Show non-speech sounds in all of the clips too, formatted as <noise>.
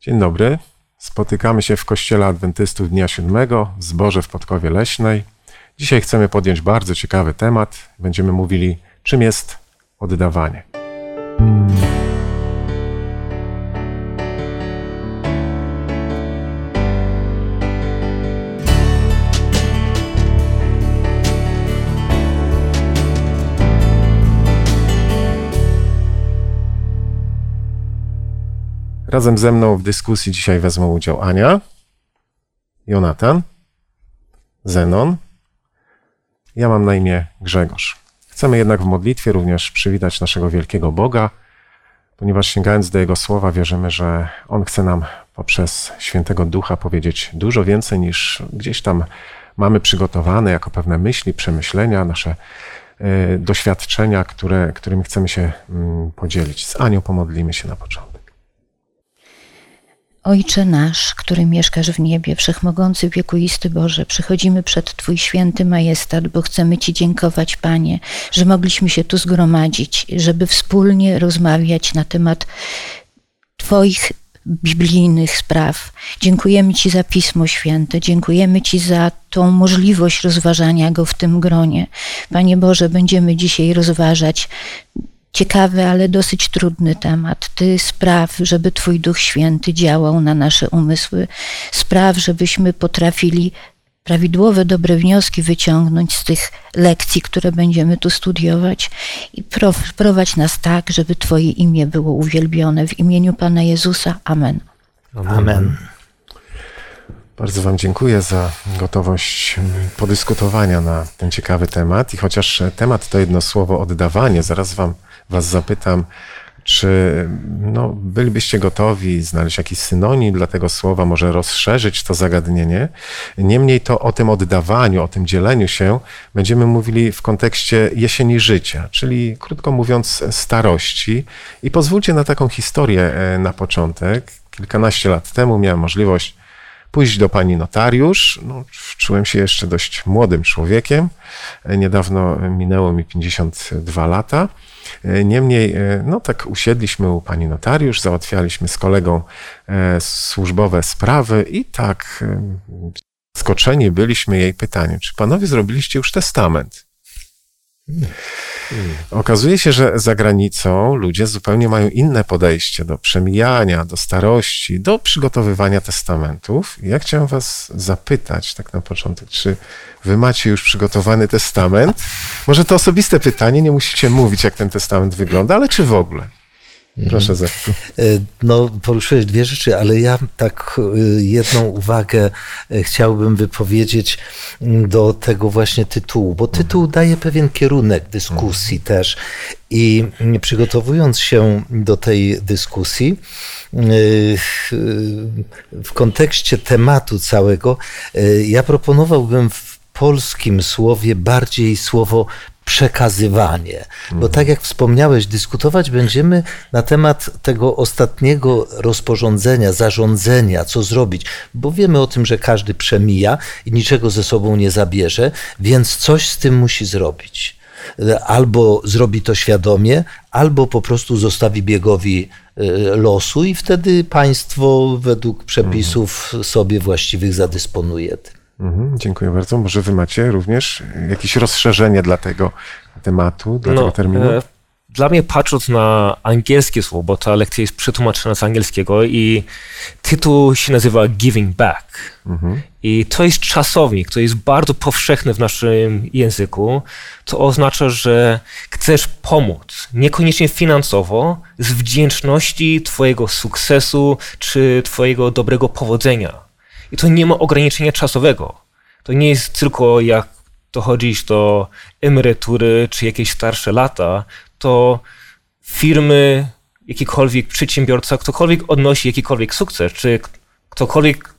Dzień dobry. Spotykamy się w Kościele Adwentystów Dnia Siódmego w Zborze w Podkowie Leśnej. Dzisiaj chcemy podjąć bardzo ciekawy temat. Będziemy mówili, czym jest oddawanie. Razem ze mną w dyskusji dzisiaj wezmą udział Ania, Jonatan, Zenon. Ja mam na imię Grzegorz. Chcemy jednak w modlitwie również przywitać naszego wielkiego Boga, ponieważ sięgając do Jego słowa, wierzymy, że On chce nam poprzez świętego ducha powiedzieć dużo więcej niż gdzieś tam mamy przygotowane jako pewne myśli, przemyślenia, nasze y, doświadczenia, które, którymi chcemy się mm, podzielić. Z Anią pomodlimy się na początek. Ojcze nasz, który mieszkasz w niebie, wszechmogący, wiekuisty Boże, przychodzimy przed Twój święty majestat, bo chcemy Ci dziękować, Panie, że mogliśmy się tu zgromadzić, żeby wspólnie rozmawiać na temat Twoich biblijnych spraw. Dziękujemy Ci za Pismo Święte, dziękujemy Ci za tą możliwość rozważania go w tym gronie. Panie Boże, będziemy dzisiaj rozważać ciekawy, ale dosyć trudny temat. Ty spraw, żeby Twój Duch Święty działał na nasze umysły. Spraw, żebyśmy potrafili prawidłowe, dobre wnioski wyciągnąć z tych lekcji, które będziemy tu studiować i prowadź nas tak, żeby Twoje imię było uwielbione. W imieniu Pana Jezusa. Amen. Amen. Bardzo Wam dziękuję za gotowość podyskutowania na ten ciekawy temat. I chociaż temat to jedno słowo oddawanie, zaraz Wam Was zapytam, czy no, bylibyście gotowi znaleźć jakiś synonim dla tego słowa, może rozszerzyć to zagadnienie? Niemniej to o tym oddawaniu, o tym dzieleniu się będziemy mówili w kontekście jesieni życia, czyli krótko mówiąc starości. I pozwólcie na taką historię e, na początek. Kilkanaście lat temu miałem możliwość pójść do pani notariusz. No, czułem się jeszcze dość młodym człowiekiem. E, niedawno minęło mi 52 lata. E, niemniej, e, no tak usiedliśmy u pani notariusz, załatwialiśmy z kolegą e, służbowe sprawy i tak skoczeni byliśmy jej pytaniem, czy panowie zrobiliście już testament? Okazuje się, że za granicą ludzie zupełnie mają inne podejście do przemijania, do starości, do przygotowywania testamentów. Ja chciałem Was zapytać, tak na początek, czy Wy macie już przygotowany testament? Może to osobiste pytanie, nie musicie mówić, jak ten testament wygląda, ale czy w ogóle? Proszę Zechku. E, no, poruszyłeś dwie rzeczy, ale ja tak e, jedną uwagę e, chciałbym wypowiedzieć mm, do tego właśnie tytułu, bo tytuł daje pewien kierunek dyskusji też. I mm, przygotowując się do tej dyskusji, w kontekście tematu całego, ja proponowałbym w polskim słowie bardziej słowo przekazywanie. Bo mhm. tak jak wspomniałeś, dyskutować będziemy na temat tego ostatniego rozporządzenia, zarządzenia, co zrobić, bo wiemy o tym, że każdy przemija i niczego ze sobą nie zabierze, więc coś z tym musi zrobić. Albo zrobi to świadomie, albo po prostu zostawi biegowi e, losu i wtedy państwo według przepisów mhm. sobie właściwych zadysponuje tym. Mhm, dziękuję bardzo. Może wy macie również jakieś rozszerzenie dla tego tematu, dla no, tego terminu? E, dla mnie patrząc na angielskie słowo, bo ta lekcja jest przetłumaczona z angielskiego i tytuł się nazywa Giving Back. Mhm. I to jest czasownik, to jest bardzo powszechny w naszym języku. To oznacza, że chcesz pomóc, niekoniecznie finansowo, z wdzięczności Twojego sukcesu czy Twojego dobrego powodzenia. I to nie ma ograniczenia czasowego. To nie jest tylko jak dochodzisz do emerytury czy jakieś starsze lata, to firmy, jakikolwiek przedsiębiorca, ktokolwiek odnosi jakikolwiek sukces, czy ktokolwiek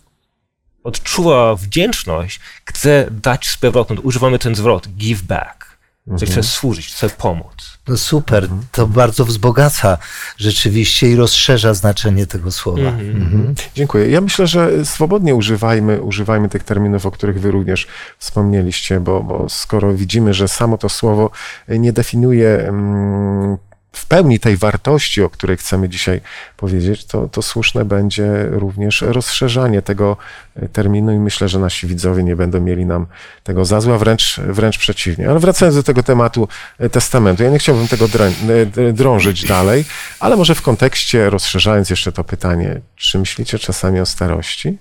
odczuwa wdzięczność, chce dać z powrotem. Używamy ten zwrot give back. Mhm. Chce służyć, chce pomóc. No super, mhm. to bardzo wzbogaca rzeczywiście i rozszerza znaczenie tego słowa. Mhm. Mhm. Dziękuję. Ja myślę, że swobodnie używajmy, używajmy tych terminów, o których wy również wspomnieliście, bo, bo skoro widzimy, że samo to słowo nie definiuje mm, w pełni tej wartości, o której chcemy dzisiaj powiedzieć, to, to słuszne będzie również rozszerzanie tego e, terminu i myślę, że nasi widzowie nie będą mieli nam tego za zła, wręcz, wręcz przeciwnie. Ale wracając do tego tematu e, testamentu, ja nie chciałbym tego e, drążyć dalej, ale może w kontekście, rozszerzając jeszcze to pytanie, czy myślicie czasami o starości?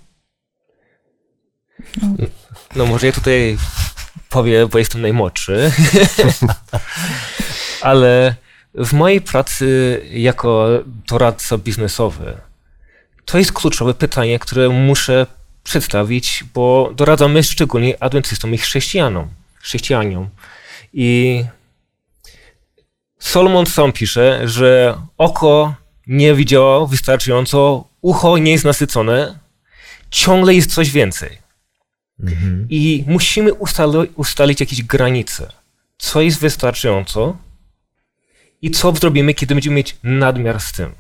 No może ja tutaj powiem, bo jestem najmłodszy, <laughs> ale w mojej pracy jako doradca biznesowy to jest kluczowe pytanie, które muszę przedstawić, bo doradzamy szczególnie adwentystom i chrześcijanom. chrześcijaniom. I Solomon sam pisze, że oko nie widziało wystarczająco, ucho nie jest nasycone, ciągle jest coś więcej. I musimy ustali, ustalić jakieś granice. Co jest wystarczająco i co zrobimy, kiedy będziemy mieć nadmiar z tym.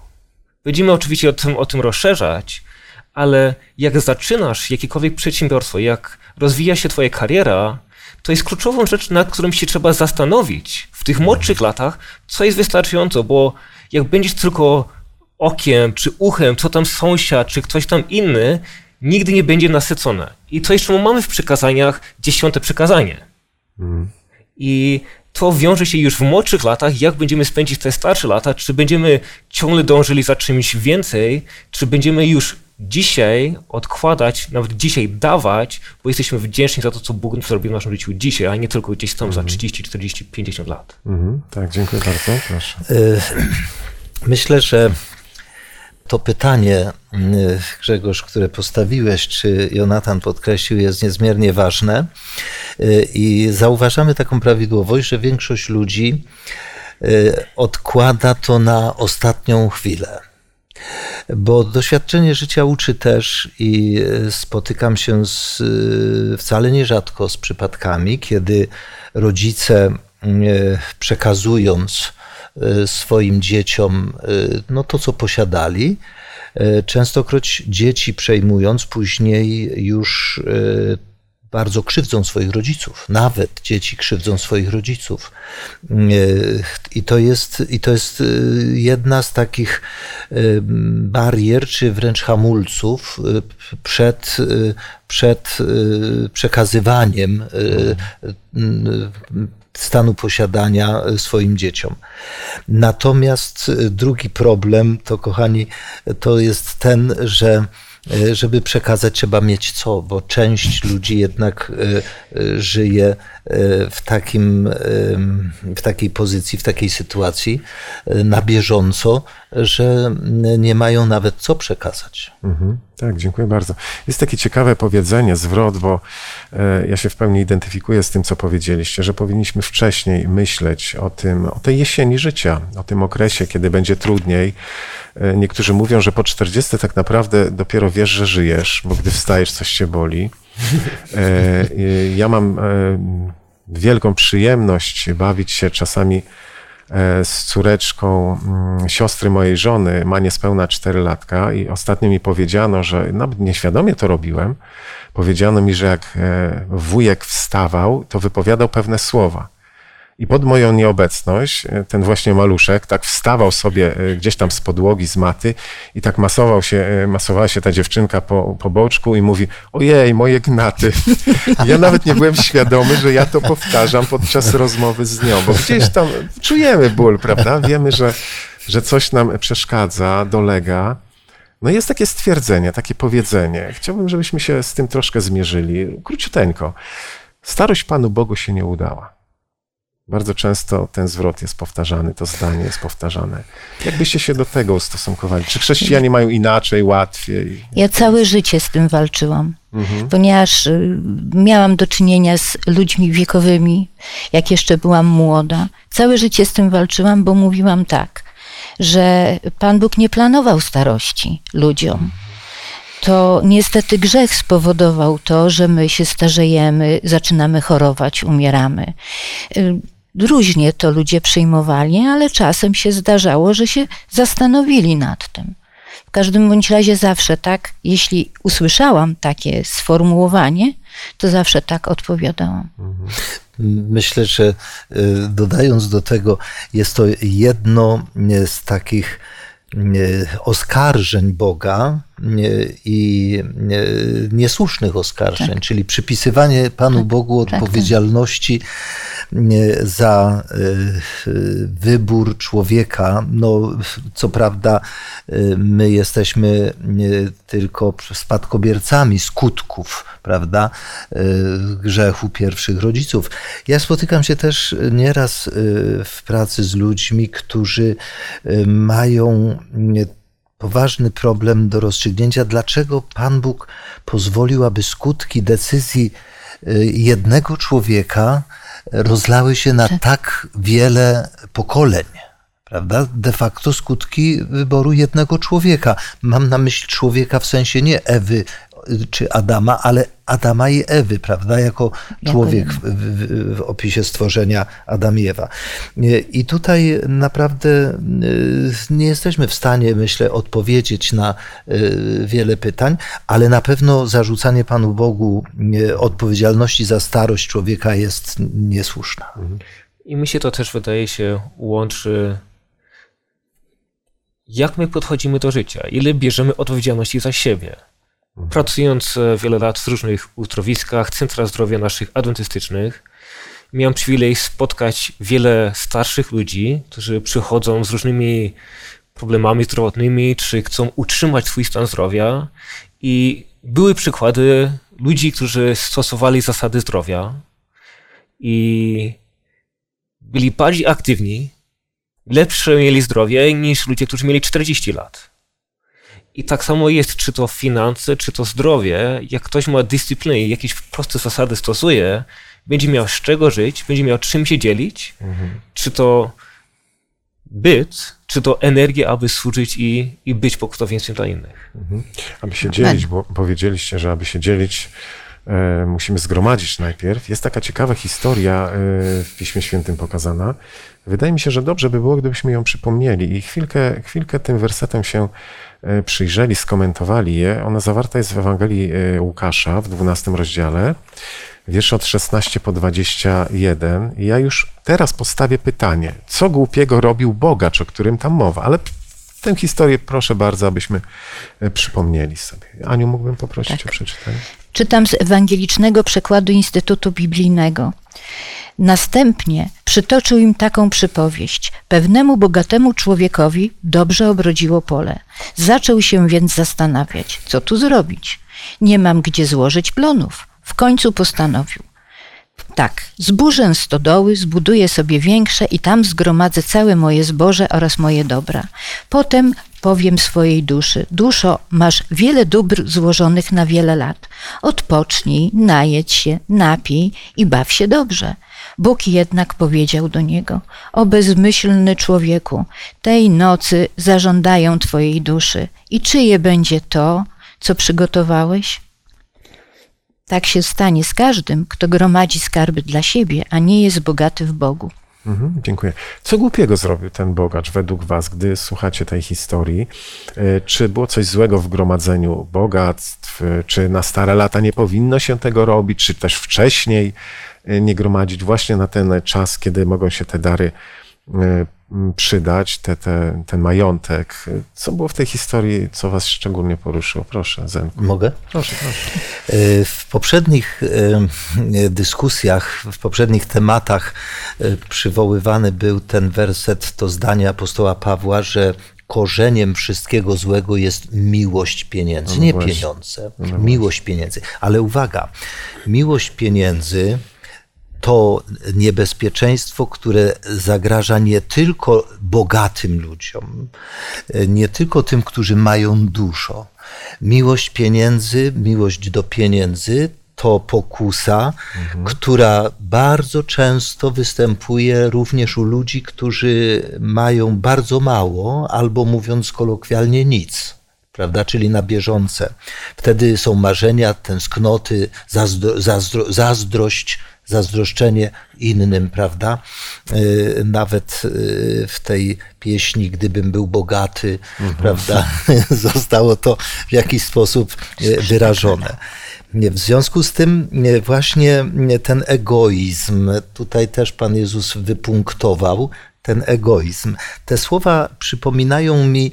Będziemy oczywiście o tym, o tym rozszerzać, ale jak zaczynasz jakiekolwiek przedsiębiorstwo, jak rozwija się twoja kariera, to jest kluczową rzecz, nad którą się trzeba zastanowić w tych młodszych latach, co jest wystarczająco, bo jak będziesz tylko okiem czy uchem, co tam sąsiad, czy ktoś tam inny, nigdy nie będzie nasycone. I to jeszcze mamy w przykazaniach dziesiąte przykazanie. I to wiąże się już w młodszych latach, jak będziemy spędzić te starsze lata, czy będziemy ciągle dążyli za czymś więcej, czy będziemy już dzisiaj odkładać, nawet dzisiaj dawać, bo jesteśmy wdzięczni za to, co Bóg zrobił w naszym życiu dzisiaj, a nie tylko gdzieś tam za 30, 40, 50 lat. Mhm, tak, dziękuję bardzo. Proszę. Y, <clears throat> Myślę, że to pytanie, y, Grzegorz, które postawiłeś, czy Jonatan podkreślił, jest niezmiernie ważne. Y, I zauważamy taką prawidłowość, że większość ludzi y, odkłada to na ostatnią chwilę. Bo doświadczenie życia uczy też i y, spotykam się z, wcale nierzadko z przypadkami, kiedy rodzice przekazując swoim dzieciom y, no to, co posiadali, y, częstokroć dzieci przejmując później już y, bardzo krzywdzą swoich rodziców. Nawet dzieci krzywdzą swoich rodziców. Y, I to jest, i to jest y, jedna z takich y, barier, czy wręcz hamulców y, przed, y, przed y, przekazywaniem y, y, stanu posiadania swoim dzieciom. Natomiast drugi problem, to kochani, to jest ten, że e, żeby przekazać, trzeba mieć co, bo część ludzi jednak e, e, żyje e, w, takim, em, w takiej pozycji, w takiej sytuacji e, na bieżąco, że nie mają nawet co przekazać. Mhm. Tak, dziękuję bardzo. Jest takie ciekawe powiedzenie, zwrot, bo e, ja się w pełni identyfikuję z tym, co powiedzieliście, że powinniśmy wcześniej myśleć o tym, o tej jesieni życia, o tym okresie, kiedy będzie trudniej. E, niektórzy mówią, że po 40 tak naprawdę dopiero wiesz, że żyjesz, bo gdy wstajesz, coś cię boli. E, e, ja mam e, wielką przyjemność bawić się czasami z córeczką mm, siostry mojej żony, ma niespełna 4 latka i ostatnio mi powiedziano, że nawet nieświadomie to robiłem, powiedziano mi, że jak wujek wstawał, to wypowiadał pewne słowa. I pod moją nieobecność e, ten właśnie maluszek tak wstawał sobie e, gdzieś tam z podłogi, z maty i tak masował się, e, masowała się ta dziewczynka po, po boczku i mówi ojej, moje gnaty. <laughs> Ja nawet nie byłem świadomy, że ja to powtarzam podczas rozmowy z nią, bo gdzieś tam czujemy ból, prawda? Wiemy, że, że coś nam przeszkadza, dolega. No jest takie stwierdzenie, takie powiedzenie. Chciałbym, żebyśmy się z tym troszkę zmierzyli. Króciuteńko. Starość Panu Bogu się nie udała. Bardzo często ten zwrot jest powtarzany, to zdanie jest powtarzane. Jakbyście się do tego ustosunkowali? Czy chrześcijanie mają inaczej, łatwiej? Ja całe życie z tym walczyłam, ponieważ y, miałam do czynienia z ludźmi wiekowymi, jak jeszcze byłam młoda. Całe życie z tym walczyłam, bo mówiłam tak, że Pan Bóg nie planował starości ludziom. To niestety grzech spowodował to, że my się starzejemy, zaczynamy chorować, umieramy. Różnie to ludzie przyjmowali, ale czasem się zdarzało, że się zastanowili nad tym. W każdym bądź razie zawsze tak, jeśli usłyszałam takie sformułowanie, to zawsze tak odpowiadałam. Myślę, że y, dodając do tego, jest to jedno y, z takich y, oskarżeń Boga i niesłusznych oskarżeń, tak. czyli przypisywanie Panu tak, Bogu tak, tak. odpowiedzialności za wybór człowieka. No, co prawda, my jesteśmy tylko spadkobiercami skutków prawda, grzechu pierwszych rodziców. Ja spotykam się też nieraz w pracy z ludźmi, którzy mają poważny problem do rozstrzygnięcia, dlaczego Pan Bóg pozwolił, aby skutki decyzji jednego człowieka rozlały się na tak, wiele pokoleń prawda? De facto skutki wyboru jednego człowieka. Mam na myśli człowieka w sensie nie Ewy czy Adama, ale Adama i Ewy, prawda, jako człowiek w, w, w, opisie stworzenia Adam i Ewa. I tutaj naprawdę y, nie jesteśmy w stanie, myślę, odpowiedzieć na y, wiele pytań, ale na pewno zarzucanie Panu Bogu y, odpowiedzialności za starość człowieka jest niesłuszna. I mi się to też wydaje się łączy jak my podchodzimy do życia, ile bierzemy odpowiedzialności za siebie. Pracując e, wiele lat w różnych uzdrowiskach, centra zdrowia naszych adwentystycznych, miałem przywilej spotkać wiele starszych ludzi, którzy przychodzą z różnymi problemami zdrowotnymi, czy chcą utrzymać swój stan zdrowia. I były przykłady ludzi, którzy stosowali zasady zdrowia i byli bardziej aktywni, lepsze mieli zdrowie niż ludzie, którzy mieli 40 lat. I tak samo jest, czy to finanse, czy to zdrowie. Jak ktoś ma dyscyplinę i jakieś proste zasady stosuje, będzie miał z czego żyć, będzie miał czym się dzielić, mhm. czy to byt, czy to energię, aby służyć i, i być pokutowieństwem dla innych. Mhm. Aby się dzielić, bo powiedzieliście, że aby się dzielić, musimy zgromadzić najpierw. Jest taka ciekawa historia e, w Piśmie Świętym pokazana. Wydaje mi się, że dobrze by było, gdybyśmy ją przypomnieli i chwilkę, chwilkę tym wersetem się E, przyjrzeli, skomentowali je. Ona zawarta jest w Ewangelii e, Łukasza w 12 rozdziale, wiersze od 16 po 21. I ja już teraz postawię pytanie, co głupiego robił bogacz, o którym tam mowa, ale tę historię proszę bardzo, abyśmy e, przypomnieli sobie. Aniu, mógłbym poprosić tak. o przeczytanie? Czytam z ewangelicznego przekładu Instytutu Biblijnego. Następnie przytoczył im taką przypowieść. Pewnemu bogatemu człowiekowi dobrze obrodziło pole. Zaczął się więc zastanawiać, co tu zrobić. Nie mam gdzie złożyć plonów. W końcu postanowił. Tak, zburzę stodoły, zbuduję sobie większe i tam zgromadzę całe moje zboże oraz moje dobra. Potem powiem swojej duszy: Duszo, masz wiele dóbr złożonych na wiele lat. Odpocznij, najedź się, napij i baw się dobrze. Bóg jednak powiedział do niego: O bezmyślny człowieku, tej nocy zażądają twojej duszy. I czyje będzie to, co przygotowałeś? Tak się stanie z każdym, kto gromadzi skarby dla siebie, a nie jest bogaty w Bogu. Mhm, dziękuję. Co głupiego zrobił ten bogacz według Was, gdy słuchacie tej historii? E, czy było coś złego w gromadzeniu bogactw? Czy na stare lata nie powinno się tego robić? Czy też wcześniej e, nie gromadzić właśnie na ten czas, kiedy mogą się te dary e, przydać, te, te, ten majątek. Co było w tej historii, co was szczególnie poruszyło? Proszę, Zenku. Mogę? Proszę, proszę. E, w poprzednich e, dyskusjach, w poprzednich tematach e, przywoływany był ten werset, to zdanie apostoła Pawła, że korzeniem wszystkiego złego jest miłość pieniędzy. No nie właśnie. pieniądze, no miłość pieniędzy. Ale uwaga, miłość pieniędzy to niebezpieczeństwo, które zagraża nie tylko bogatym ludziom, nie tylko tym, którzy mają dużo. Miłość pieniędzy, miłość do pieniędzy to pokusa, mhm. która bardzo często występuje również u ludzi, którzy mają bardzo mało, albo mówiąc kolokwialnie nic prawda, czyli na bieżące. Wtedy są marzenia, tęsknoty, zazdro, zazdro, zazdrość, zazdroszczenie innym, prawda? Y, nawet y, w tej pieśni, gdybym był bogaty, mhm. prawda, <laughs> zostało to w jakiś sposób y, wyrażone. W związku z tym nie, właśnie nie, ten egoizm, tutaj też Pan Jezus wypunktował ten egoizm. Te słowa przypominają mi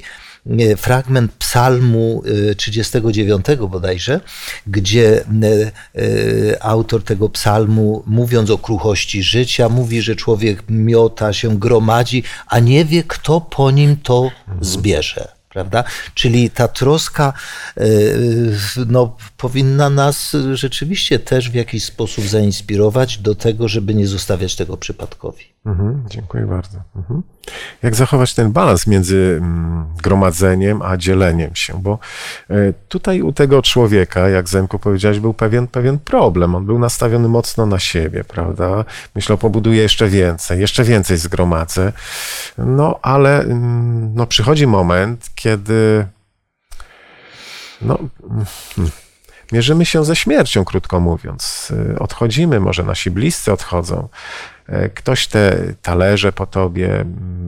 fragment psalmu y, 39 bodajże, gdzie y, y, autor tego psalmu, mówiąc o kruchości życia, mówi, że człowiek miota się, gromadzi, a nie wie, kto po nim to zbierze. Prawda? Czyli ta troska y, no, powinna nas rzeczywiście też w jakiś sposób zainspirować do tego, żeby nie zostawiać tego przypadkowi. Mhm, dziękuję bardzo. Mhm. Jak zachować ten balans między mm, gromadzeniem a dzieleniem się? Bo e, tutaj u tego człowieka, jak Zenku powiedziałeś, był pewien, pewien problem. On był nastawiony mocno na siebie, prawda? Myślał, pobuduję jeszcze więcej, jeszcze więcej zgromadzę. No, ale mm, no, przychodzi moment, kiedy no, mm, mierzymy się ze śmiercią, krótko mówiąc. Y, Odchodzimy, może nasi bliscy odchodzą. E, Ktoś te talerze po tobie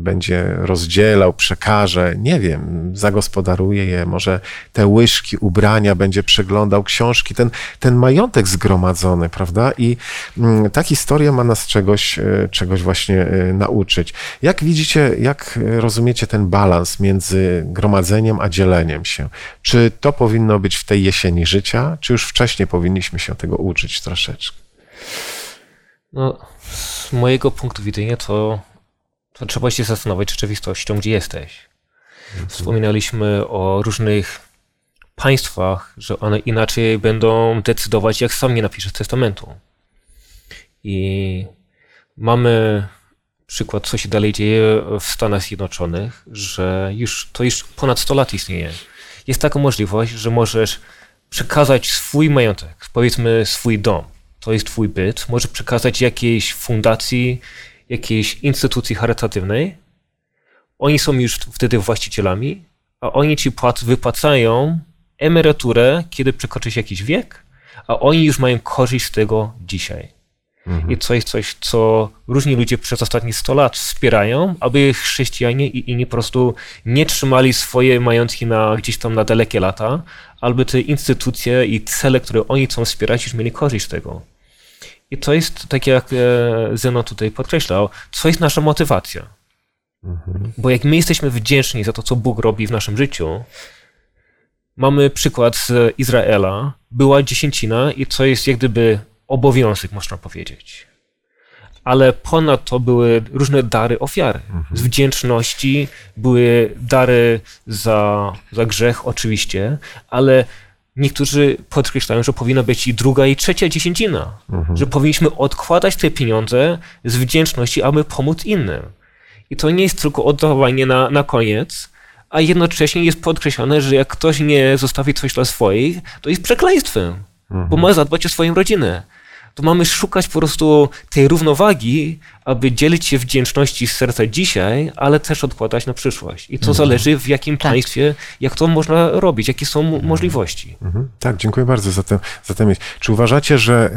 będzie rozdzielał, przekaże, nie wiem, zagospodaruje je, może te łyżki, ubrania będzie przeglądał, książki, ten, ten majątek zgromadzony, prawda? I mm, ta historia ma nas czegoś, e, czegoś właśnie e, nauczyć. Jak widzicie, jak rozumiecie ten balans między gromadzeniem a dzieleniem się? Czy to powinno być w tej jesieni życia, czy już wcześniej powinniśmy się tego uczyć troszeczkę? No, z mojego punktu widzenia to, to trzeba się zastanowić rzeczywistością, gdzie jesteś. Wspominaliśmy o różnych państwach, że one inaczej będą decydować, jak sam nie napiszesz testamentu. I mamy przykład, co się dalej dzieje w Stanach Zjednoczonych, że już to już ponad 100 lat istnieje. Jest taka możliwość, że możesz przekazać swój majątek, powiedzmy swój dom, to jest twój byt, możesz przekazać jakiejś fundacji, jakiejś instytucji charytatywnej. Oni są już wtedy właścicielami, a oni ci płac- wypłacają emeryturę, kiedy przekroczysz jakiś wiek, a oni już mają korzyść z tego dzisiaj. I to jest coś, co różni ludzie przez ostatnie 100 lat wspierają, aby chrześcijanie i inni po prostu nie trzymali swoje majątki na, gdzieś tam na dalekie lata, aby te instytucje i cele, które oni chcą wspierać, już mieli korzyść z tego. I to jest, tak jak e, Zeno tutaj podkreślał, co jest nasza motywacja. Bo jak my jesteśmy wdzięczni za to, co Bóg robi w naszym życiu, mamy przykład z Izraela, była dziesięcina i to jest jak gdyby obowiązek, można powiedzieć. Ale ponad to były różne dary ofiary. Z wdzięczności były dary za, za grzech, oczywiście, ale niektórzy podkreślają, że powinna być i druga, i trzecia dziesięcina. Że powinniśmy odkładać te pieniądze z wdzięczności, aby pomóc innym. I to nie jest tylko oddawanie na, na koniec, a jednocześnie jest podkreślone, że jak ktoś nie zostawi coś dla swoich, to jest przekleństwem, bo ma zadbać o swoją rodzinę. To mamy szukać po prostu tej równowagi, aby dzielić się wdzięczności z serca dzisiaj, ale też odkładać na przyszłość. I to zależy w jakim Tak. państwie, jak to można robić, jakie są mo- możliwości. Mhm. Tak, dziękuję bardzo za tę, za tę myśl. Czy uważacie, że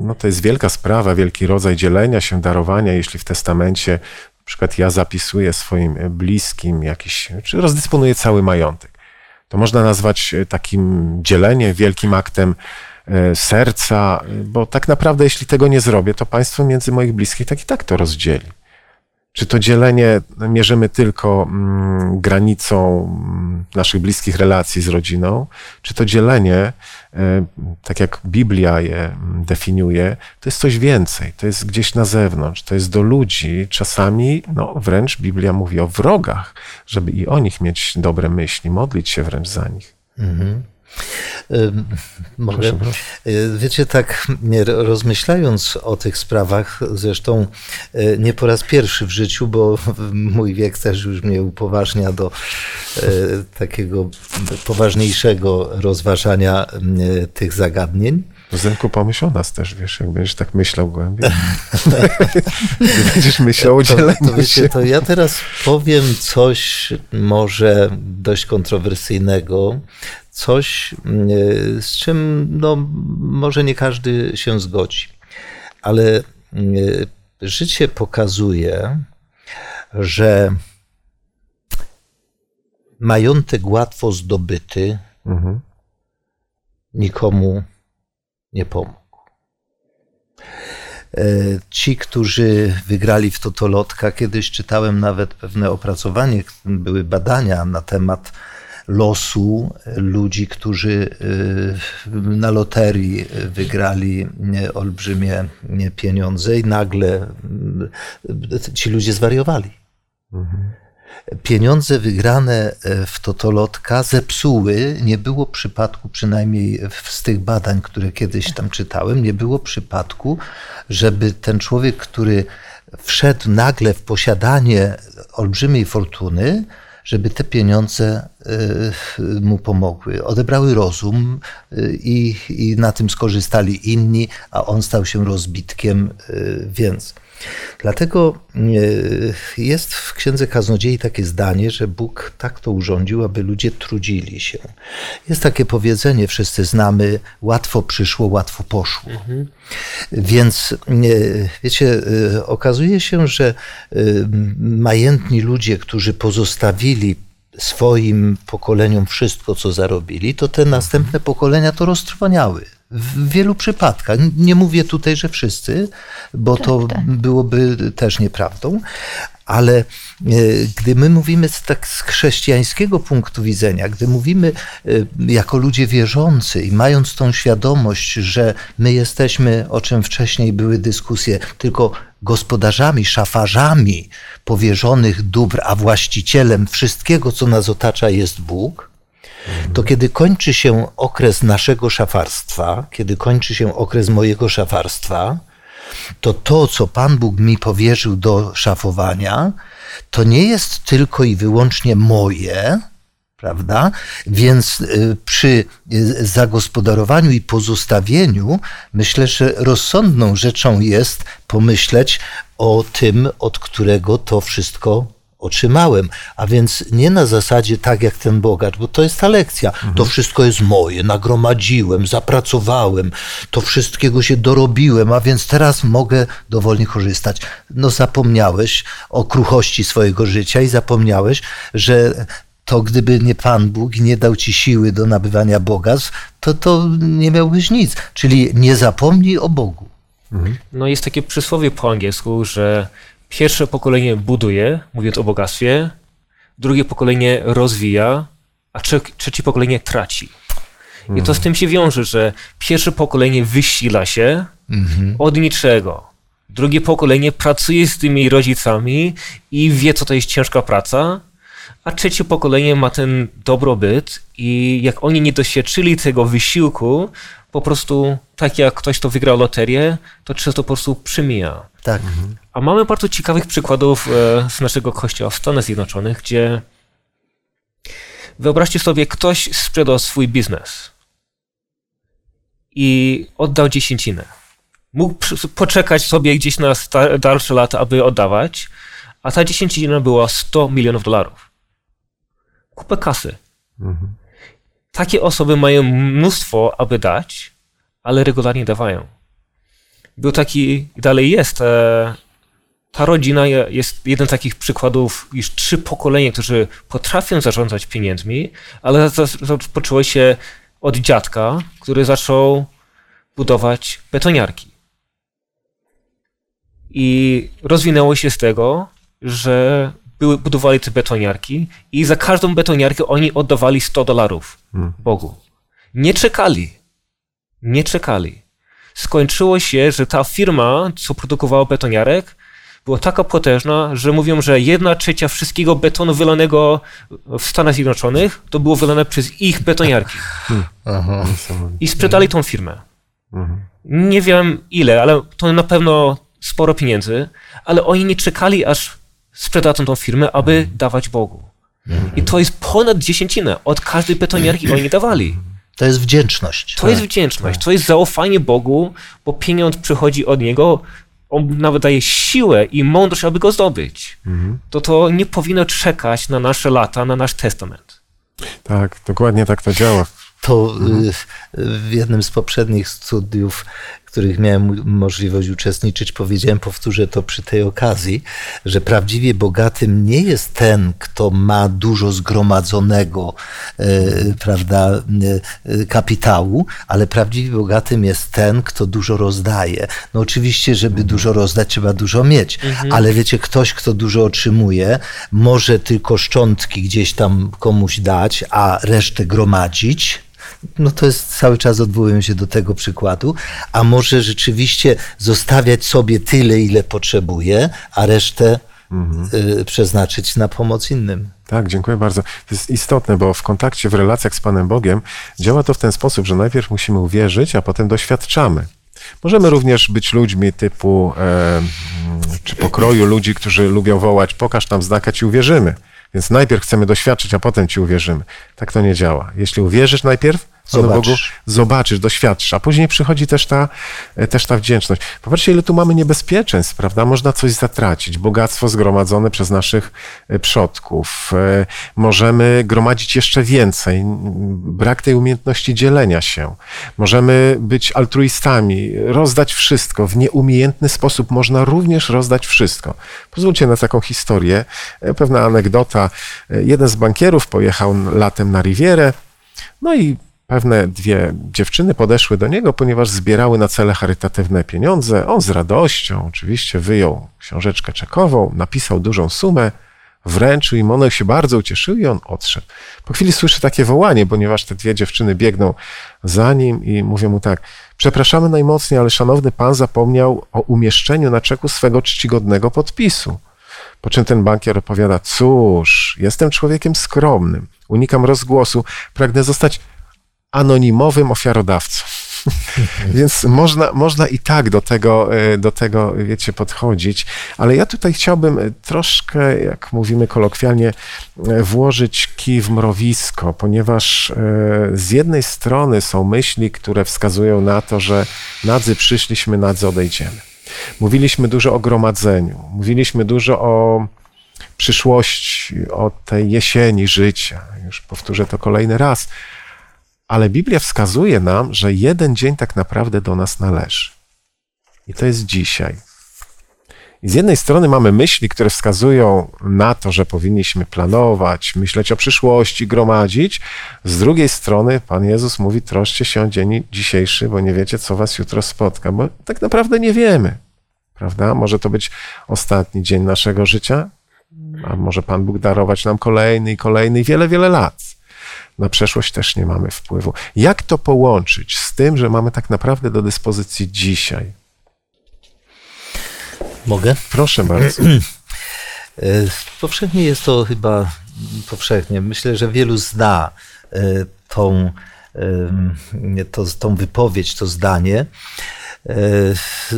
no, to jest wielka sprawa, wielki rodzaj dzielenia się, darowania, jeśli w testamencie na przykład ja zapisuję swoim e, bliskim jakiś, czy rozdysponuję cały majątek? To można nazwać e, takim dzieleniem, wielkim aktem serca, e, bo tak naprawdę jeśli tego nie zrobię, to państwo między moich bliskich tak i tak to rozdzieli. Czy to dzielenie mierzymy tylko mm, granicą mm, naszych bliskich relacji z rodziną, czy to dzielenie, e, tak jak Biblia je mm, definiuje, to jest coś więcej, to jest gdzieś na zewnątrz, to jest do ludzi, czasami no, wręcz Biblia mówi o wrogach, żeby i o nich mieć dobre myśli, modlić się wręcz za nich. Ym, Mogę? Proszę, proszę. Y, Wiecie, tak rozmyślając o tych sprawach, zresztą y, nie po raz pierwszy w życiu, bo <laughs> mój wiek też już mnie upoważnia do y, takiego poważniejszego rozważania tych zagadnień. Zenku, pomyśl o nas też, wiesz, jak będziesz tak myślał głębiej. <laughs> Będziesz myślał o To, dzieleniu to, wiecie, się. to ja teraz powiem coś może dość kontrowersyjnego, coś y, z czym no, może nie każdy się zgodzi, ale y, życie pokazuje, że majątek łatwo zdobyty Mhm. nikomu nie pomógł. E, ci, którzy wygrali w Totolotka, kiedyś czytałem nawet pewne opracowanie, były badania na temat losu ludzi, którzy e, na loterii wygrali olbrzymie pieniądze i nagle e, ci ludzie zwariowali. Pieniądze wygrane w Totolotka zepsuły, nie było przypadku, przynajmniej z tych badań, które kiedyś tam czytałem, nie było przypadku, żeby ten człowiek, który wszedł nagle w posiadanie olbrzymiej fortuny, żeby te pieniądze y, mu pomogły. Odebrały rozum y, i, i na tym skorzystali inni, a on stał się rozbitkiem, y, więc. Dlatego jest w Księdze Kaznodziei takie zdanie, że Bóg tak to urządził, aby ludzie trudzili się. Jest takie powiedzenie, wszyscy znamy, łatwo przyszło, łatwo poszło. Mhm. Więc wiecie, okazuje się, że majętni ludzie, którzy pozostawili swoim pokoleniom wszystko, co zarobili, to te następne pokolenia to roztrwaniały w wielu przypadkach. Nie mówię tutaj, że wszyscy, bo tak, to tak. byłoby też nieprawdą, ale e, gdy my mówimy z, tak z chrześcijańskiego punktu widzenia, gdy mówimy e, jako ludzie wierzący i mając tą świadomość, że my jesteśmy, o czym wcześniej były dyskusje, tylko gospodarzami, szafarzami powierzonych dóbr, a właścicielem wszystkiego, co nas otacza, jest Bóg, to kiedy kończy się okres naszego szafarstwa, kiedy kończy się okres mojego szafarstwa, to to, co Pan Bóg mi powierzył do szafowania, to nie jest tylko i wyłącznie moje, prawda? Więc y, przy y, zagospodarowaniu i pozostawieniu myślę, że rozsądną rzeczą jest pomyśleć o tym, od którego to wszystko otrzymałem. A więc nie na zasadzie tak jak ten bogacz, bo to jest ta lekcja. Mhm. To wszystko jest moje, nagromadziłem, zapracowałem, to wszystkiego się dorobiłem, a więc teraz mogę dowolnie korzystać. No zapomniałeś o kruchości swojego życia i zapomniałeś, że to gdyby nie Pan Bóg nie dał ci siły do nabywania bogactw, to, to nie miałbyś nic. Czyli nie zapomnij o Bogu. Mhm. No jest takie przysłowie po angielsku, że Pierwsze pokolenie buduje, mówiąc o bogactwie, drugie pokolenie rozwija, a trzecie pokolenie traci. I to z tym się wiąże, że pierwsze pokolenie wysila się mhm. od niczego. Drugie pokolenie pracuje z tymi rodzicami i wie, co to jest ciężka praca, a trzecie pokolenie ma ten dobrobyt i jak oni nie doświadczyli tego wysiłku, po prostu tak jak ktoś, kto wygrał loterię, to często po prostu przemija. Tak. Mhm. A mamy bardzo ciekawych przykładów e, z naszego kościoła w Stanach Zjednoczonych, gdzie wyobraźcie sobie, ktoś sprzedał swój biznes i oddał dziesięcinę. Mógł poczekać sobie gdzieś na dalsze lata, aby oddawać, a ta dziesięcina była 100 milionów dolarów. Kupę kasy. Mhm. Takie osoby mają mnóstwo, aby dać, ale regularnie dawają. Był taki, dalej jest, e, ta rodzina jest jeden z takich przykładów, już trzy pokolenia, którzy potrafią zarządzać pieniędzmi, ale rozpoczęło się od dziadka, który zaczął budować betoniarki. I rozwinęło się z tego, że były, budowali te betoniarki i za każdą betoniarkę oni oddawali 100 dolarów hmm. Bogu. Nie czekali. Nie czekali. Skończyło się, że ta firma, co produkowała betoniarek, była taka potężna, że mówią, że jedna trzecia wszystkiego betonu wylanego w Stanach Zjednoczonych to było wylane przez ich betoniarki. Hmm. I sprzedali tą firmę. Mhm. Nie wiem ile, ale to na pewno sporo pieniędzy, ale oni nie czekali, aż sprzedadzą tą firmę, aby mhm. dawać Bogu. I to jest ponad dziesięcinę. Od każdej betoniarki oni dawali. To jest wdzięczność. To tak. jest wdzięczność, to jest zaufanie Bogu, bo pieniądz przychodzi od Niego, on nawet daje siłę i mądrość, aby go zdobyć. Mhm. To to nie powinno czekać na nasze lata, na nasz testament. Tak, dokładnie tak to działa. To mhm. w jednym z poprzednich studiów których miałem możliwość uczestniczyć, powiedziałem, powtórzę to przy tej okazji, że prawdziwie bogatym nie jest ten, kto ma dużo zgromadzonego, e, prawda, e, kapitału, ale prawdziwie bogatym jest ten, kto dużo rozdaje. No oczywiście, żeby dużo rozdać, trzeba dużo mieć, ale wiecie, ktoś, kto dużo otrzymuje, może tylko szczątki gdzieś tam komuś dać, a resztę gromadzić, no to jest cały czas odwołuję się do tego przykładu, a może rzeczywiście zostawiać sobie tyle, ile potrzebuje, a resztę y, przeznaczyć na pomoc innym. Tak, dziękuję bardzo. To jest istotne, bo w kontakcie, w relacjach z Panem Bogiem działa to w ten sposób, że najpierw musimy uwierzyć, a potem doświadczamy. Możemy również być ludźmi typu, e, czy pokroju ludzi, którzy lubią wołać, pokaż nam znak, a ci uwierzymy. Więc najpierw chcemy doświadczyć, a potem ci uwierzymy. Tak to nie działa. Jeśli uwierzysz najpierw, Zobaczysz. zobaczysz, doświadczysz, a później przychodzi też ta, e, też ta wdzięczność. Popatrzcie, ile tu mamy niebezpieczeństw, prawda? Można coś zatracić. Bogactwo zgromadzone przez naszych e, przodków. E, Możemy gromadzić jeszcze więcej. Brak tej umiejętności dzielenia się. Możemy być altruistami, rozdać wszystko. W nieumiejętny sposób można również rozdać wszystko. Pozwólcie na taką historię. Pewna anegdota. Jeden z bankierów pojechał latem na Rivierę, no i pewne dwie dziewczyny podeszły do niego, ponieważ zbierały na cele charytatywne pieniądze. On z radością oczywiście wyjął książeczkę czekową, napisał dużą sumę, wręczył im, one się bardzo ucieszyły i on odszedł. Po chwili słyszy takie wołanie, ponieważ te dwie dziewczyny biegną za nim i mówią mu tak, przepraszamy najmocniej, ale szanowny pan zapomniał o umieszczeniu na czeku swego czcigodnego podpisu. Po czym ten bankier opowiada, cóż, jestem człowiekiem skromnym, unikam rozgłosu, pragnę zostać anonimowym ofiarodawcą. <laughs> Więc można, można i tak do tego, e, do tego, wiecie, podchodzić, ale ja tutaj chciałbym e, troszkę, jak mówimy kolokwialnie, e, włożyć kij w mrowisko, ponieważ z jednej strony są myśli, które wskazują na to, że nadzy przyszliśmy, nadzy odejdziemy. Mówiliśmy dużo o gromadzeniu, mówiliśmy dużo o przyszłości, o tej jesieni życia. Już powtórzę to kolejny raz. Ale Biblia wskazuje nam, że jeden dzień tak naprawdę do nas należy. I to jest dzisiaj. I z jednej strony mamy myśli, które wskazują na to, że powinniśmy planować, myśleć o przyszłości, gromadzić. Z drugiej strony Pan Jezus mówi: troszcie się o dzień dzisiejszy, bo nie wiecie, co was jutro spotka, bo tak naprawdę nie wiemy. Prawda? Może to być ostatni dzień naszego życia, a może Pan Bóg darować nam kolejny i kolejny wiele, wiele lat. Na przeszłość też nie mamy wpływu. Jak to połączyć z tym, że mamy tak naprawdę do dyspozycji dzisiaj? Mogę? Proszę <clears throat> bardzo. E, Powszechnie jest to chyba powszechnie. Myślę, że wielu zna e, tą, em, to, tą wypowiedź, to zdanie. E,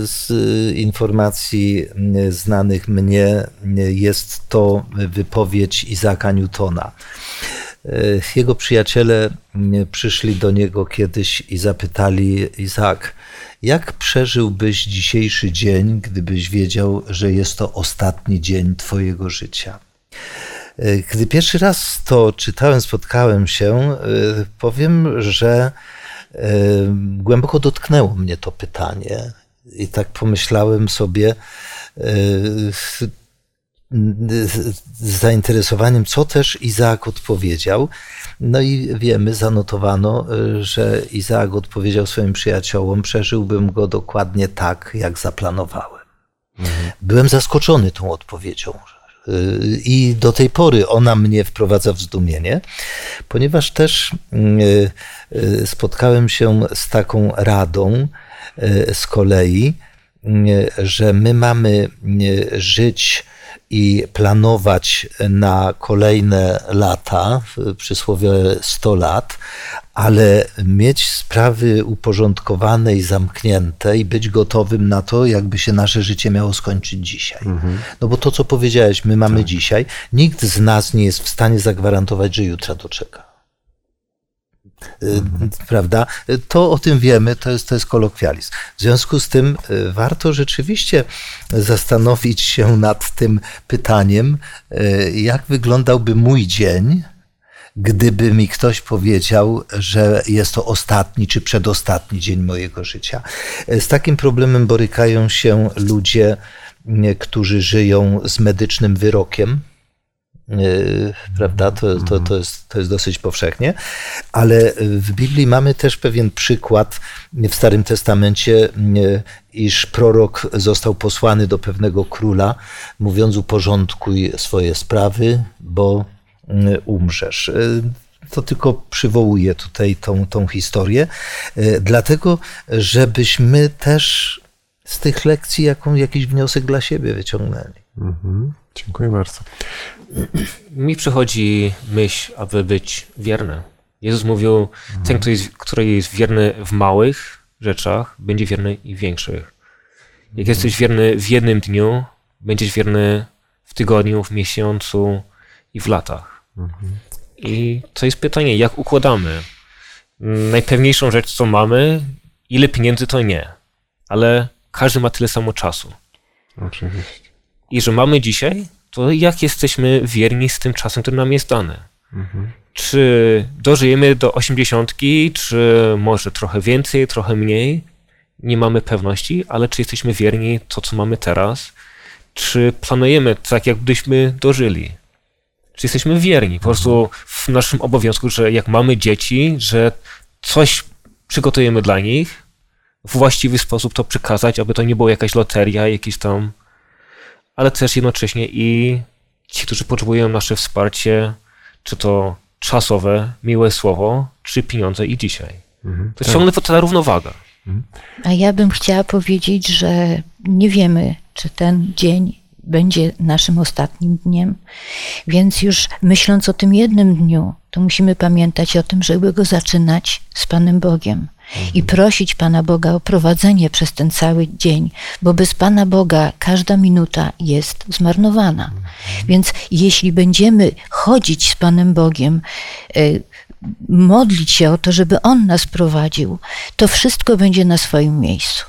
Z informacji znanych mnie jest to wypowiedź Izaka Newtona. E, Jego przyjaciele m, przyszli do niego kiedyś i zapytali Izak, jak przeżyłbyś dzisiejszy dzień, gdybyś wiedział, że jest to ostatni dzień Twojego życia? E, Gdy pierwszy raz to czytałem, spotkałem się, e, powiem, że głęboko dotknęło mnie to pytanie. I tak pomyślałem sobie z zainteresowaniem, co też Izaak odpowiedział. No i wiemy, zanotowano, e, że Izaak odpowiedział swoim przyjaciołom: Przeżyłbym go dokładnie tak, jak zaplanowałem. Byłem zaskoczony tą odpowiedzią. Y, I do tej pory ona mnie wprowadza w zdumienie, ponieważ też y, y, spotkałem się z taką radą y, z kolei, y, że my mamy y, żyć i planować na kolejne lata, w- przysłowie 100 lat, ale mieć sprawy uporządkowane i zamknięte i być gotowym na to, jakby się nasze życie miało skończyć dzisiaj. No bo to, co powiedziałeś, my mamy dzisiaj, nikt z nas nie jest w stanie zagwarantować, że jutra doczeka. Y, Prawda? To o tym wiemy, to jest, to jest kolokwializm. W związku z tym y, warto rzeczywiście zastanowić się nad tym pytaniem, y, jak wyglądałby mój dzień, gdyby mi ktoś powiedział, że jest to ostatni czy przedostatni dzień mojego życia. Z takim problemem borykają się ludzie, którzy żyją z medycznym wyrokiem. Prawda? To, to, to, jest, to jest dosyć powszechnie, ale w Biblii mamy też pewien przykład w Starym Testamencie, iż prorok został posłany do pewnego króla, mówiąc: Uporządkuj swoje sprawy, bo umrzesz. To tylko przywołuje tutaj tą, tą historię, dlatego żebyśmy też z tych lekcji jaką, jakiś wniosek dla siebie wyciągnęli. Mhm. Dziękuję bardzo. Mi przychodzi myśl, aby być wierny. Jezus mówił, ten, który jest, który jest wierny w małych rzeczach, będzie wierny i w większych. Jak jesteś wierny w jednym dniu, będziesz wierny w tygodniu, w miesiącu i w latach. I to jest pytanie, jak układamy? Najpewniejszą rzecz, co mamy, ile pieniędzy, to nie. Ale każdy ma tyle samo czasu. Oczywiście. I że mamy dzisiaj, to jak jesteśmy wierni z tym czasem, który nam jest dany? Mhm. Czy dożyjemy do osiemdziesiątki, czy może trochę więcej, trochę mniej? Nie mamy pewności, ale czy jesteśmy wierni to, co mamy teraz? Czy planujemy tak, jakbyśmy dożyli? Czy jesteśmy wierni po prostu w naszym obowiązku, że jak mamy dzieci, że coś przygotujemy dla nich, w właściwy sposób to przekazać, aby to nie była jakaś loteria, jakiś tam, ale też jednocześnie i ci, którzy potrzebują nasze wsparcie, czy to czasowe, miłe słowo, czy pieniądze i dzisiaj. Mhm. To jest ciągle ta równowaga. A ja bym chciała powiedzieć, że nie wiemy, czy ten dzień będzie naszym ostatnim dniem. Więc już myśląc o tym jednym dniu, to musimy pamiętać o tym, żeby go zaczynać z Panem Bogiem i prosić Pana Boga o prowadzenie przez ten cały dzień, bo bez Pana Boga każda minuta jest zmarnowana. Więc jeśli będziemy chodzić z Panem Bogiem, y, modlić się o to, żeby On nas prowadził, to wszystko będzie na swoim miejscu.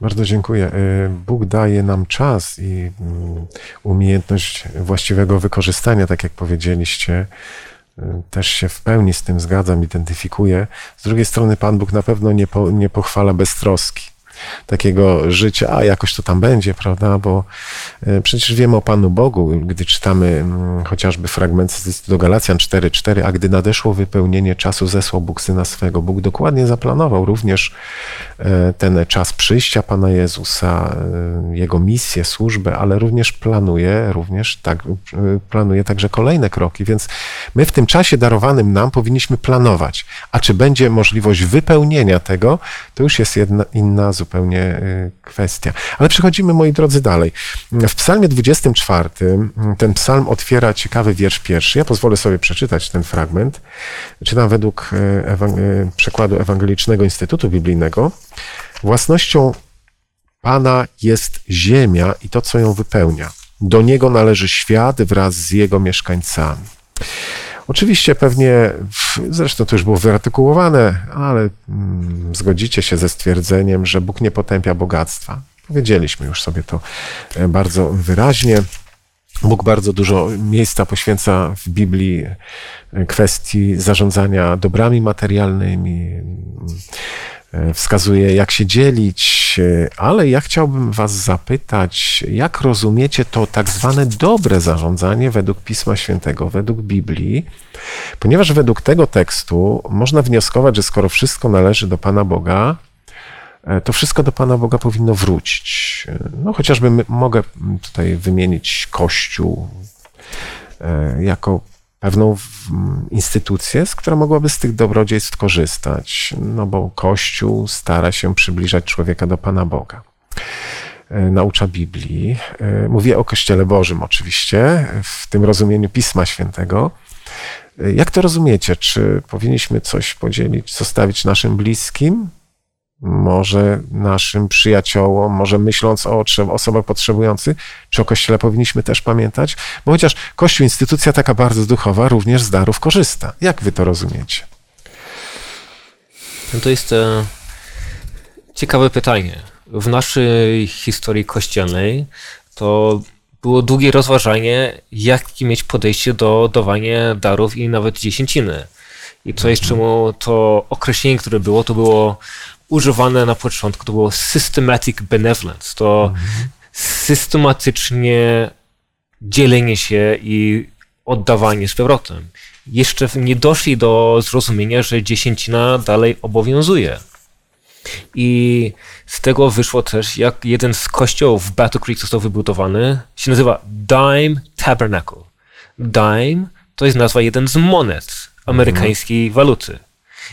Bardzo dziękuję. Y, Bóg daje nam czas i mm, umiejętność właściwego wykorzystania, tak jak powiedzieliście. Y, Też się w pełni z tym zgadzam, identyfikuję. Z drugiej strony, Pan Bóg na pewno nie, po, nie pochwala beztroski takiego życia, a jakoś to tam będzie, prawda? Bo y, przecież wiemy o Panu Bogu, gdy czytamy mm, chociażby fragment z listu do Galacjan 4:4, a gdy nadeszło wypełnienie czasu, zesłał Bóg Syna swego. Bóg dokładnie zaplanował również e, ten czas przyjścia Pana Jezusa, e, Jego misję, służbę, ale również planuje, również tak, e, planuje także kolejne kroki, więc my w tym czasie darowanym nam powinniśmy planować. A czy będzie możliwość wypełnienia tego, to już jest jedna, inna zupełnie e, kwestia. Ale przechodzimy, moi drodzy, dalej. W psalmie 24 ten psalm otwiera ciekawy wiersz pierwszy. Ja pozwolę sobie przeczytać ten fragment. Czytam według e, ewang- e, przekładu Ewangelicznego Instytutu Biblijnego. Własnością Pana jest ziemia i to, co ją wypełnia. Do niego należy świat wraz z jego mieszkańcami. Oczywiście pewnie, zresztą to już było wyartykułowane, ale mm, zgodzicie się ze stwierdzeniem, że Bóg nie potępia bogactwa. Powiedzieliśmy już sobie to e, bardzo wyraźnie. Bóg bardzo dużo miejsca poświęca w Biblii e, kwestii zarządzania dobrami materialnymi, wskazuje, jak się dzielić, e, ale ja chciałbym Was zapytać, jak rozumiecie to tak zwane dobre zarządzanie według Pisma Świętego, według Biblii, ponieważ według tego tekstu można wnioskować, że skoro wszystko należy do Pana Boga, e, to wszystko do Pana Boga powinno wrócić. E, No chociażby mogę tutaj wymienić Kościół e, jako pewną instytucję, z która mogłaby z tych dobrodziejstw korzystać, no bo Kościół stara się przybliżać człowieka do Pana Boga. E, Naucza Biblii. E, Mówię o Kościele Bożym oczywiście, w tym rozumieniu Pisma Świętego. E, Jak to rozumiecie? Czy powinniśmy coś podzielić, zostawić naszym bliskim? Może naszym przyjaciołom, może myśląc o osobach potrzebujących, czy o Kościele powinniśmy też pamiętać? Bo chociaż Kościół, instytucja taka bardzo duchowa, również z darów korzysta. Jak wy to rozumiecie? No to jest e, ciekawe pytanie. W naszej historii kościelnej to było długie rozważanie, jakie mieć podejście do dawania darów i nawet dziesięciny. I to jest czemu to określenie, które było, to było używane na początku, to było systematic benevolence. To systematycznie dzielenie się i oddawanie z powrotem. Jeszcze nie doszli do zrozumienia, że dziesięcina dalej obowiązuje. I z tego wyszło też, jak jeden z kościołów w Battle Creek został wybudowany, się nazywa Dime Tabernacle. Dime to jest nazwa jeden z monet amerykańskiej waluty.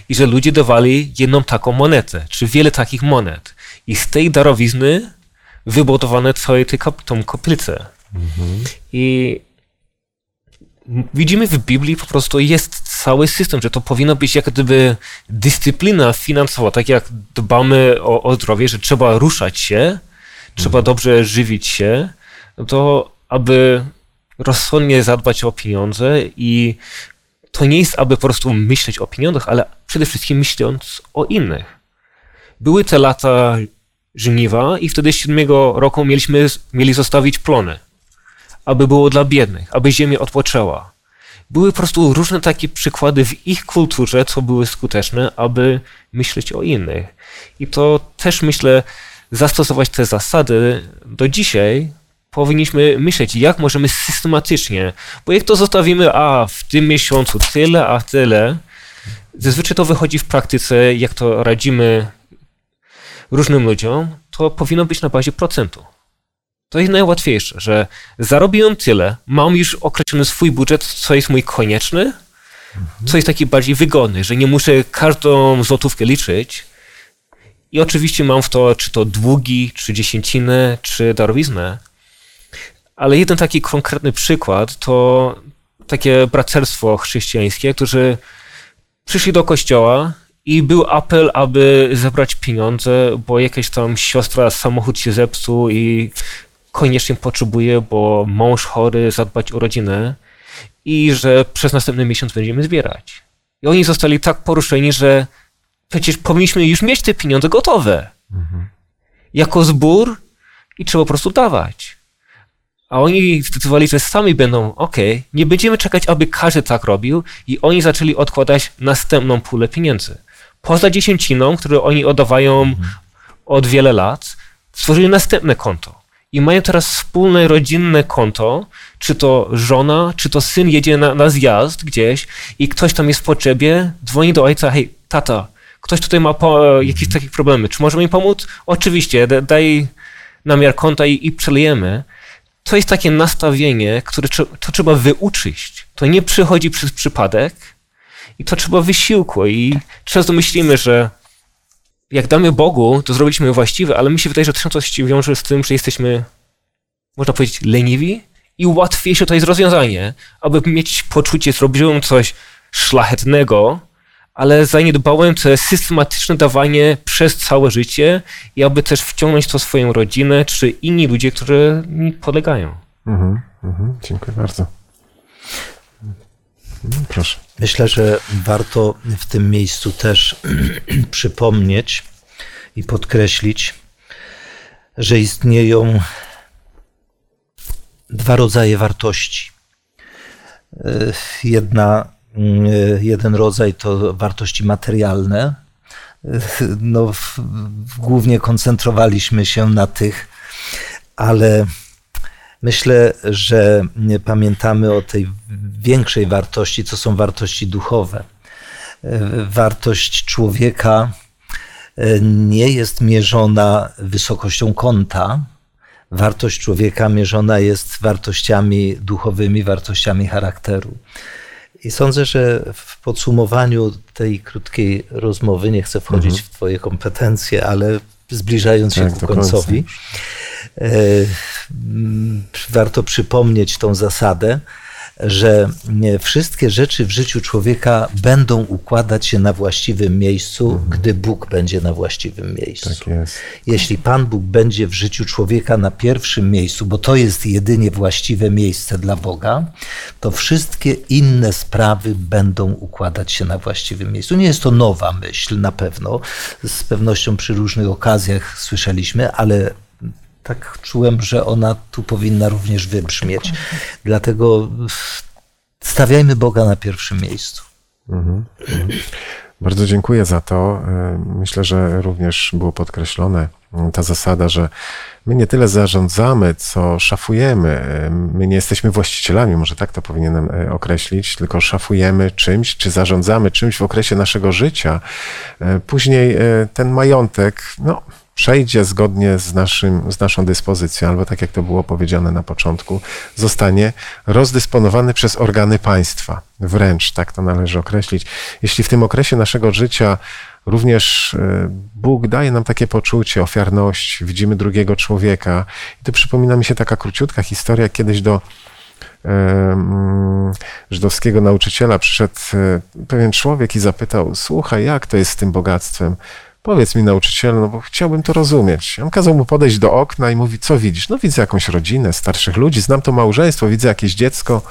I że ludzie dawali jedną taką monetę, czy wiele takich monet. I z tej darowizny wybudowano całą tą koplicę. I widzimy w Biblii po prostu jest cały system, że to powinno być jak gdyby dyscyplina finansowa, tak jak dbamy o, o zdrowie, że trzeba ruszać się, trzeba dobrze żywić się, no to aby rozsądnie zadbać o pieniądze i to nie jest, aby po prostu myśleć o pieniądzach, ale przede wszystkim myśląc o innych. Były te lata żniwa i wtedy siódmego roku mieliśmy, mieli zostawić plony, aby było dla biednych, aby ziemia odpoczęła. Były po prostu różne takie przykłady w ich kulturze, co były skuteczne, aby myśleć o innych. I to też myślę, zastosować te zasady do dzisiaj, powinniśmy myśleć, jak możemy systematycznie, bo jak to zostawimy, a w tym miesiącu tyle, a tyle, zazwyczaj to wychodzi w praktyce, jak to radzimy różnym ludziom, to powinno być na bazie procentu. To jest najłatwiejsze, że zarobiłem tyle, mam już określony swój budżet, co jest mój konieczny, co jest taki bardziej wygodny, że nie muszę każdą złotówkę liczyć. I oczywiście mam w to, czy to długi, czy dziesięciny, czy darowiznę. Ale jeden taki konkretny przykład to takie braterstwo chrześcijańskie, którzy przyszli do kościoła i był apel, aby zebrać pieniądze, bo jakaś tam siostra samochód się zepsuł i koniecznie potrzebuje, bo mąż chory, zadbać o rodzinę i że przez następny miesiąc będziemy zbierać. I oni zostali tak poruszeni, że przecież powinniśmy już mieć te pieniądze gotowe. Jako zbór i trzeba po prostu dawać. A oni zdecydowali, że sami będą, ok, nie będziemy czekać, aby każdy tak robił i oni zaczęli odkładać następną pulę pieniędzy. Poza dziesięciną, które oni oddawają od wiele lat, stworzyli następne konto. I mają teraz wspólne, rodzinne konto, czy to żona, czy to syn jedzie na, na zjazd gdzieś i ktoś tam jest w potrzebie, dzwoni do ojca, hej, tata, ktoś tutaj ma po, jakieś takie problemy, czy możemy mi pomóc? Oczywiście, da- daj namiar konta i, i przelejemy. To jest takie nastawienie, które to trzeba wyuczyć. To nie przychodzi przez przypadek i to trzeba wysiłku i często myślimy, że jak damy Bogu, to zrobiliśmy właściwe, ale mi się wydaje, że to się wiąże z tym, że jesteśmy, można powiedzieć, leniwi i łatwiejsze to jest rozwiązanie, aby mieć poczucie, zrobiłem coś szlachetnego, ale zaniedbałem to systematyczne dawanie przez całe życie i aby też wciągnąć to swoją rodzinę, czy inni ludzie, którzy mi podlegają. Mhm, mhm, dziękuję bardzo. Mhm, Proszę. Myślę, że warto w tym miejscu też <clears throat> przypomnieć i podkreślić, że istnieją dwa rodzaje wartości. Y, Jedna, jeden rodzaj to wartości materialne. Y, <laughs> No, głównie koncentrowaliśmy się na tych, ale Myślę, że pamiętamy o tej większej wartości, co są wartości duchowe. E, Wartość człowieka e, nie jest mierzona wysokością konta. Wartość człowieka mierzona jest wartościami duchowymi, wartościami charakteru. I sądzę, że w podsumowaniu tej krótkiej rozmowy, nie chcę wchodzić w Twoje kompetencje, ale zbliżając się Tak, ku do końca. końcowi, e, warto przypomnieć tą zasadę, że nie wszystkie rzeczy w życiu człowieka będą układać się na właściwym miejscu, gdy Bóg będzie na właściwym miejscu. Tak jest. Jeśli Pan Bóg będzie w życiu człowieka na pierwszym miejscu, bo to jest jedynie właściwe miejsce dla Boga, to wszystkie inne sprawy będą układać się na właściwym miejscu. Nie jest to nowa myśl, na pewno. Z pewnością przy różnych okazjach słyszeliśmy, ale tak czułem, że ona tu powinna również wybrzmieć. Dlatego stawiajmy Boga na pierwszym miejscu. Mhm. Bardzo dziękuję za to. Myślę, że również było podkreślone ta zasada, że my nie tyle zarządzamy, co szafujemy. My nie jesteśmy właścicielami, może tak to powinienem określić, tylko szafujemy czymś, czy zarządzamy czymś w okresie naszego życia. Później ten majątek, no, przejdzie zgodnie z, naszym, z naszą dyspozycją, albo tak jak to było powiedziane na początku, zostanie rozdysponowany przez organy państwa. Wręcz tak to należy określić. Jeśli w tym okresie naszego życia również e, Bóg daje nam takie poczucie ofiarności, widzimy drugiego człowieka. I tu przypomina mi się taka króciutka historia, kiedyś do żydowskiego nauczyciela przyszedł e, pewien człowiek i zapytał: Słuchaj, jak to jest z tym bogactwem? Powiedz mi, nauczycielu, no bo chciałbym to rozumieć. On kazał mu podejść do okna i mówi, co widzisz? No widzę jakąś rodzinę, starszych ludzi, znam to małżeństwo, widzę jakieś dziecko.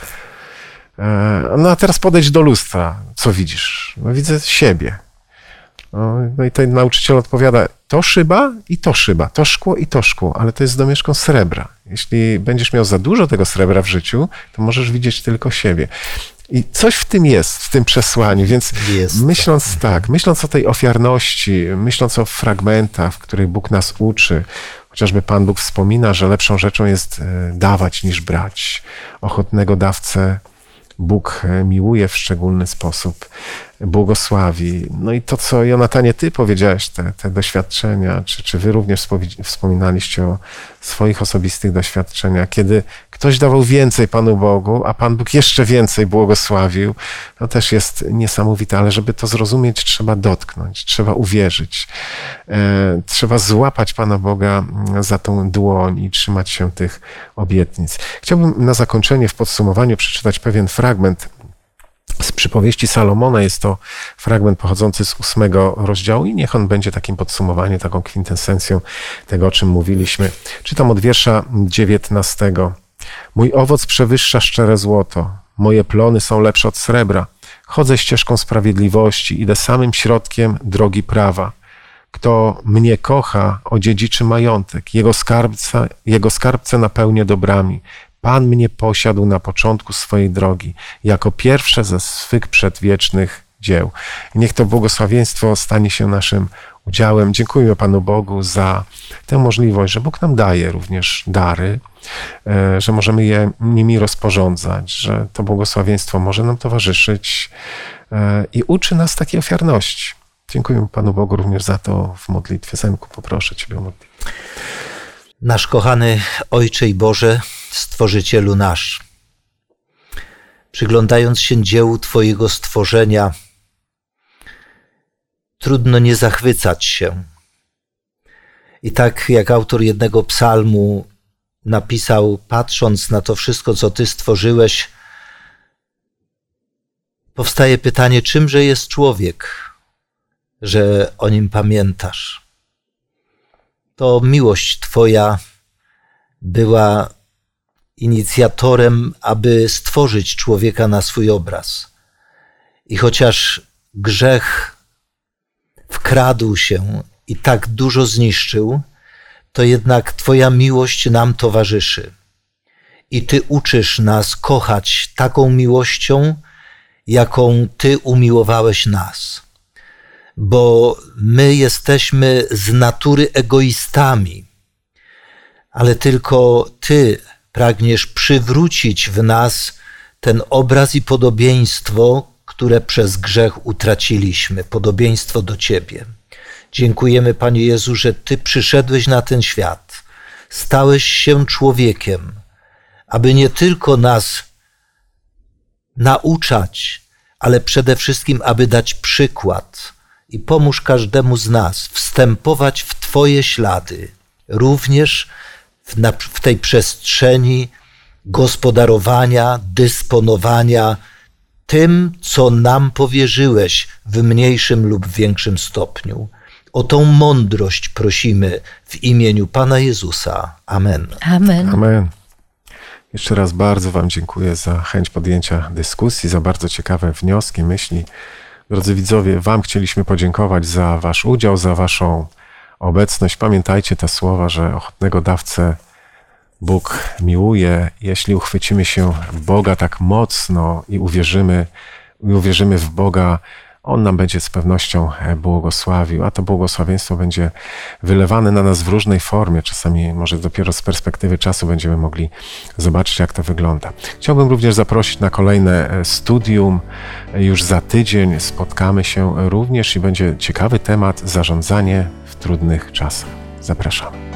E, no a teraz podejdź do lustra. Co widzisz? No widzę siebie. No, no i ten nauczyciel odpowiada, to szyba i to szyba, to szkło i to szkło, ale to jest domieszką srebra. Jeśli będziesz miał za dużo tego srebra w życiu, to możesz widzieć tylko siebie. I coś w tym jest, w tym przesłaniu, więc jest. myśląc tak, myśląc o tej ofiarności, myśląc o fragmentach, w których Bóg nas uczy, chociażby Pan Bóg wspomina, że lepszą rzeczą jest e, dawać niż brać. Ochotnego dawcę Bóg e, miłuje w szczególny sposób, błogosławi. No i to, co Jonatanie, ty powiedziałeś, te, te doświadczenia, czy, czy wy również wspominaliście o swoich osobistych doświadczeniach, kiedy ktoś dawał więcej Panu Bogu, a Pan Bóg jeszcze więcej błogosławił, to też jest niesamowite, ale żeby to zrozumieć, trzeba dotknąć, trzeba uwierzyć, e, trzeba złapać Pana Boga mm, za tą dłoń i trzymać się tych obietnic. Chciałbym na zakończenie, w podsumowaniu przeczytać pewien fragment z przypowieści Salomona. Jest to fragment pochodzący z ósmego rozdziału i niech on będzie takim podsumowaniem, taką kwintesencją tego, o czym mówiliśmy. Czytam od wiersza dziewiętnastego. Mój owoc przewyższa szczere złoto, moje plony są lepsze od srebra. Chodzę ścieżką sprawiedliwości, idę samym środkiem drogi prawa. Kto mnie kocha, odziedziczy majątek, jego skarbca, jego skarbce napełnię dobrami. Pan mnie posiadł na początku swojej drogi, jako pierwsze ze swych przedwiecznych dzieł. niech to błogosławieństwo stanie się naszym udziałem. Dziękujemy Panu Bogu za tę możliwość, że Bóg nam daje również dary, e, że możemy je nimi rozporządzać, że to błogosławieństwo może nam towarzyszyć e, i uczy nas takiej ofiarności. Dziękuję Panu Bogu również za to w modlitwie. Zemku, poproszę Ciebie o modlitwę. Nasz kochany Ojcze i Boże, Stworzycielu nasz, przyglądając się dziełu Twojego stworzenia, trudno nie zachwycać się. I tak jak autor jednego psalmu napisał, patrząc na to wszystko, co Ty stworzyłeś, powstaje pytanie, czymże jest człowiek, że o nim pamiętasz. To miłość Twoja była inicjatorem, aby stworzyć człowieka na swój obraz. I chociaż grzech wkradł się i tak dużo zniszczył, to jednak Twoja miłość nam towarzyszy. I Ty uczysz nas kochać taką miłością, jaką Ty umiłowałeś nas. Bo my jesteśmy z natury egoistami, ale tylko Ty pragniesz przywrócić w nas ten obraz i podobieństwo, które przez grzech utraciliśmy, podobieństwo do Ciebie. Dziękujemy, Panie Jezu, że Ty przyszedłeś na ten świat, stałeś się człowiekiem, aby nie tylko nas nauczać, ale przede wszystkim, aby dać przykład. I pomóż każdemu z nas wstępować w Twoje ślady, również w, na, w tej przestrzeni gospodarowania, dysponowania tym, co nam powierzyłeś w mniejszym lub większym stopniu. O tą mądrość prosimy w imieniu Pana Jezusa. Amen. Amen. Amen. Jeszcze raz bardzo Wam dziękuję za chęć podjęcia dyskusji, za bardzo ciekawe wnioski, myśli. Drodzy widzowie, Wam chcieliśmy podziękować za Wasz udział, za Waszą obecność. Pamiętajcie te słowa, że ochotnego dawcę Bóg miłuje, jeśli uchwycimy się Boga tak mocno i uwierzymy, i uwierzymy w Boga, On nam będzie z pewnością błogosławił, a to błogosławieństwo będzie wylewane na nas w różnej formie. Czasami może dopiero z perspektywy czasu będziemy mogli zobaczyć, jak to wygląda. Chciałbym również zaprosić na kolejne e, studium. Już za tydzień spotkamy się również i będzie ciekawy temat zarządzanie trudnych czasach. Zapraszamy.